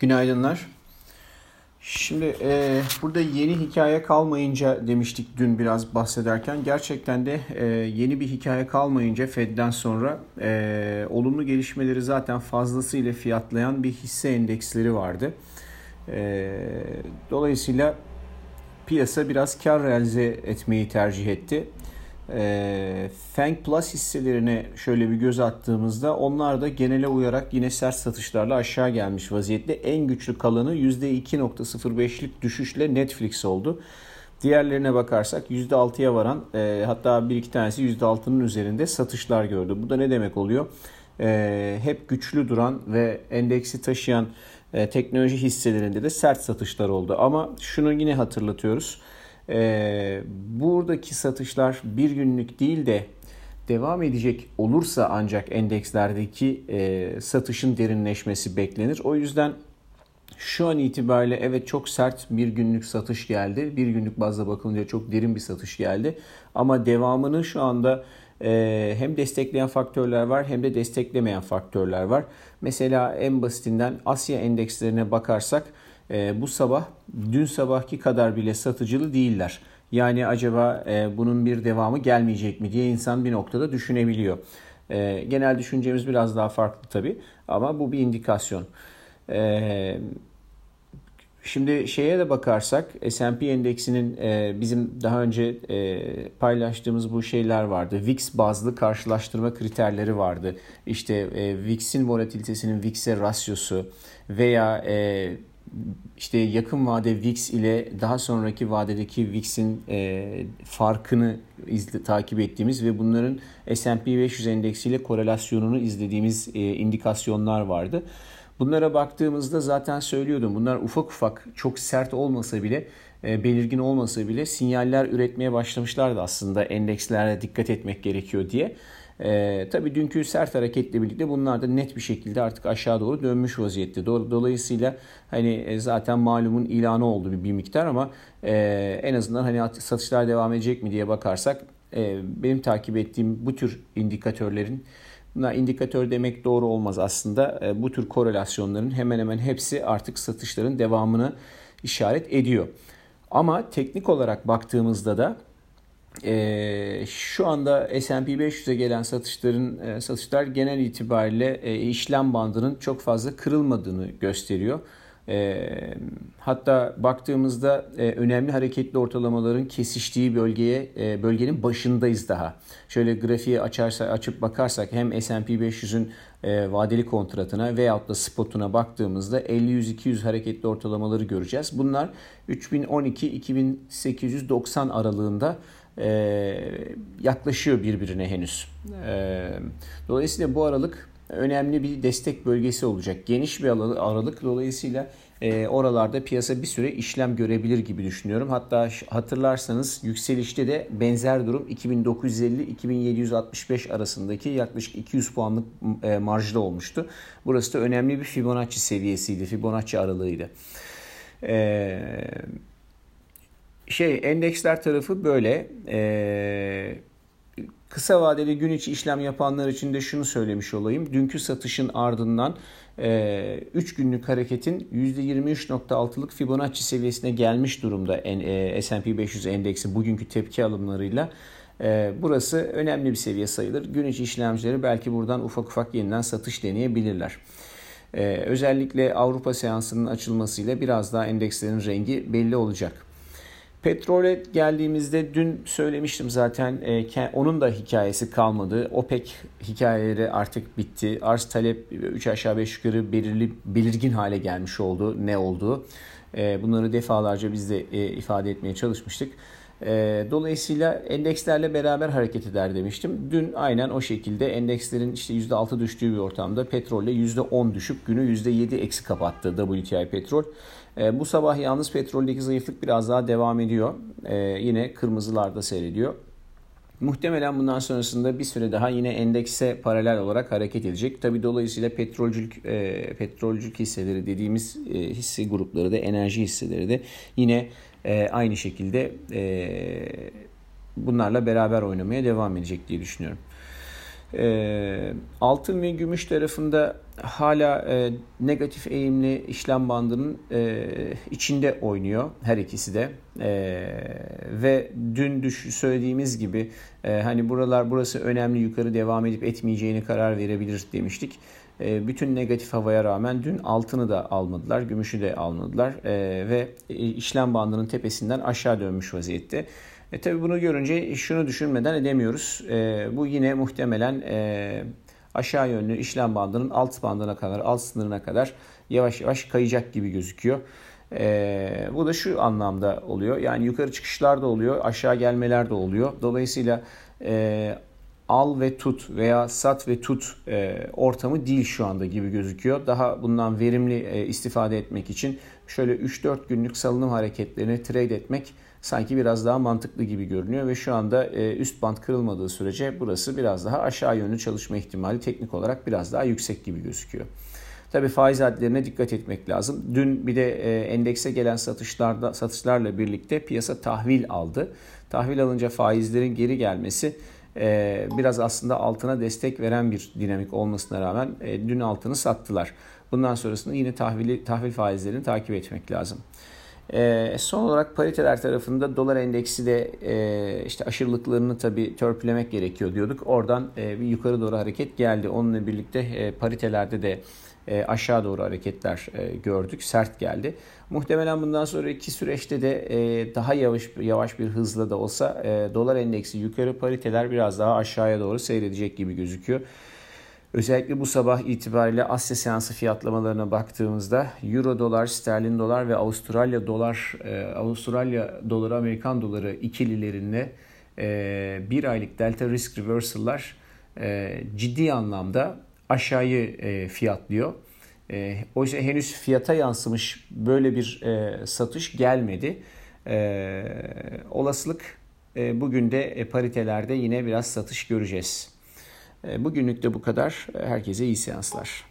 Günaydınlar. Şimdi e, burada yeni hikaye kalmayınca demiştik dün biraz bahsederken gerçekten de e, yeni bir hikaye kalmayınca Fed'den sonra e, olumlu gelişmeleri zaten fazlasıyla fiyatlayan bir hisse endeksleri vardı. E, dolayısıyla piyasa biraz kar realize etmeyi tercih etti. E, Fang Plus hisselerine şöyle bir göz attığımızda onlar da genele uyarak yine sert satışlarla aşağı gelmiş vaziyette. En güçlü kalanı %2.05'lik düşüşle Netflix oldu. Diğerlerine bakarsak %6'ya varan e, hatta bir iki tanesi %6'nın üzerinde satışlar gördü. Bu da ne demek oluyor? E, hep güçlü duran ve endeksi taşıyan e, teknoloji hisselerinde de sert satışlar oldu. Ama şunu yine hatırlatıyoruz. E, buradaki satışlar bir günlük değil de devam edecek olursa ancak endekslerdeki e, satışın derinleşmesi beklenir. O yüzden şu an itibariyle evet çok sert bir günlük satış geldi. Bir günlük bazda bakılınca çok derin bir satış geldi. Ama devamını şu anda e, hem destekleyen faktörler var hem de desteklemeyen faktörler var. Mesela en basitinden Asya endekslerine bakarsak e, bu sabah dün sabahki kadar bile satıcılı değiller. Yani acaba e, bunun bir devamı gelmeyecek mi diye insan bir noktada düşünebiliyor. E, genel düşüncemiz biraz daha farklı tabii ama bu bir indikasyon. E, Şimdi şeye de bakarsak S&P endeksinin e, bizim daha önce e, paylaştığımız bu şeyler vardı. VIX bazlı karşılaştırma kriterleri vardı. İşte e, VIX'in volatilitesinin VIX'e rasyosu veya e, işte yakın vade VIX ile daha sonraki vadedeki VIX'in e, farkını izle, takip ettiğimiz ve bunların S&P 500 endeksiyle korelasyonunu izlediğimiz e, indikasyonlar vardı. Bunlara baktığımızda zaten söylüyordum bunlar ufak ufak çok sert olmasa bile e, belirgin olmasa bile sinyaller üretmeye başlamışlardı aslında endekslere dikkat etmek gerekiyor diye. E, tabii dünkü sert hareketle birlikte bunlar da net bir şekilde artık aşağı doğru dönmüş vaziyette. Dolayısıyla hani e, zaten malumun ilanı oldu bir, bir miktar ama e, en azından hani satışlar devam edecek mi diye bakarsak e, benim takip ettiğim bu tür indikatörlerin Buna indikatör demek doğru olmaz aslında. E, bu tür korelasyonların hemen hemen hepsi artık satışların devamını işaret ediyor. Ama teknik olarak baktığımızda da e, şu anda S&P 500'e gelen satışların e, satışlar genel itibariyle e, işlem bandının çok fazla kırılmadığını gösteriyor. E, hatta baktığımızda e, önemli hareketli ortalamaların kesiştiği bölgeye e, bölgenin başındayız daha. Şöyle grafiği açarsa açıp bakarsak hem S&P 500'ün e, vadeli kontratına veyahut da spotuna baktığımızda 50-100-200 hareketli ortalamaları göreceğiz. Bunlar 3012-2890 aralığında e, yaklaşıyor birbirine henüz. E, dolayısıyla bu aralık önemli bir destek bölgesi olacak. Geniş bir aralık dolayısıyla e, oralarda piyasa bir süre işlem görebilir gibi düşünüyorum. Hatta hatırlarsanız yükselişte de benzer durum 2950-2765 arasındaki yaklaşık 200 puanlık e, marjda olmuştu. Burası da önemli bir Fibonacci seviyesiydi, Fibonacci aralığıydı. Eee şey endeksler tarafı böyle. Ee, kısa vadeli gün içi işlem yapanlar için de şunu söylemiş olayım. Dünkü satışın ardından e, 3 günlük hareketin %23.6'lık Fibonacci seviyesine gelmiş durumda e, S&P 500 endeksi bugünkü tepki alımlarıyla. E, burası önemli bir seviye sayılır. Gün içi işlemcileri belki buradan ufak ufak yeniden satış deneyebilirler. Ee, özellikle Avrupa seansının açılmasıyla biraz daha endekslerin rengi belli olacak. Petrole geldiğimizde dün söylemiştim zaten e, onun da hikayesi kalmadı. OPEC hikayeleri artık bitti. Arz talep 3 aşağı 5 yukarı belirli belirgin hale gelmiş oldu ne olduğu. E, bunları defalarca biz de e, ifade etmeye çalışmıştık. E, dolayısıyla endekslerle beraber hareket eder demiştim. Dün aynen o şekilde endekslerin işte %6 düştüğü bir ortamda petrolle %10 düşüp günü %7 eksi kapattı WTI petrol. E, bu sabah yalnız petroldeki zayıflık biraz daha devam ediyor. E, yine kırmızılarda seyrediyor. Muhtemelen bundan sonrasında bir süre daha yine endekse paralel olarak hareket edecek. Tabi dolayısıyla petrolcülük, e, petrolcülük hisseleri dediğimiz e, hisse grupları da enerji hisseleri de yine e, aynı şekilde e, bunlarla beraber oynamaya devam edecek diye düşünüyorum. E, altın ve gümüş tarafında hala e, negatif eğimli işlem bandının e, içinde oynuyor her ikisi de e, ve dün düş söylediğimiz gibi hani buralar burası önemli yukarı devam edip etmeyeceğini karar verebilir demiştik. Bütün negatif havaya rağmen dün altını da almadılar, gümüşü de almadılar ve işlem bandının tepesinden aşağı dönmüş vaziyette. E tabi bunu görünce şunu düşünmeden edemiyoruz. E, bu yine muhtemelen e, aşağı yönlü işlem bandının alt bandına kadar, alt sınırına kadar yavaş yavaş kayacak gibi gözüküyor. E, bu da şu anlamda oluyor. Yani yukarı çıkışlar da oluyor, aşağı gelmeler de oluyor. Dolayısıyla e, al ve tut veya sat ve tut e, ortamı değil şu anda gibi gözüküyor. Daha bundan verimli e, istifade etmek için şöyle 3-4 günlük salınım hareketlerini trade etmek sanki biraz daha mantıklı gibi görünüyor ve şu anda e, üst band kırılmadığı sürece burası biraz daha aşağı yönlü çalışma ihtimali teknik olarak biraz daha yüksek gibi gözüküyor. Tabi faiz hadlerine dikkat etmek lazım. Dün bir de e, endekse gelen satışlarda satışlarla birlikte piyasa tahvil aldı. Tahvil alınca faizlerin geri gelmesi e, biraz aslında altına destek veren bir dinamik olmasına rağmen dün altını sattılar. Bundan sonrasında yine tahvili, tahvil faizlerini takip etmek lazım. E, son olarak pariteler tarafında dolar endeksi de e, işte aşırılıklarını tabii törpülemek gerekiyor diyorduk. Oradan e, bir yukarı doğru hareket geldi. Onunla birlikte e, paritelerde de e, aşağı doğru hareketler e, gördük. Sert geldi. Muhtemelen bundan sonraki süreçte de e, daha yavaş yavaş bir hızla da olsa e, dolar endeksi yukarı pariteler biraz daha aşağıya doğru seyredecek gibi gözüküyor. Özellikle bu sabah itibariyle Asya seansı fiyatlamalarına baktığımızda Euro dolar, sterlin dolar ve Avustralya dolar, e, Avustralya doları, Amerikan doları ikililerinde e, bir aylık delta risk reversal'lar e, ciddi anlamda aşağıyı fiyatlıyor. Oysa henüz fiyata yansımış böyle bir satış gelmedi. Olasılık bugün de paritelerde yine biraz satış göreceğiz. Bugünlük de bu kadar. Herkese iyi seanslar.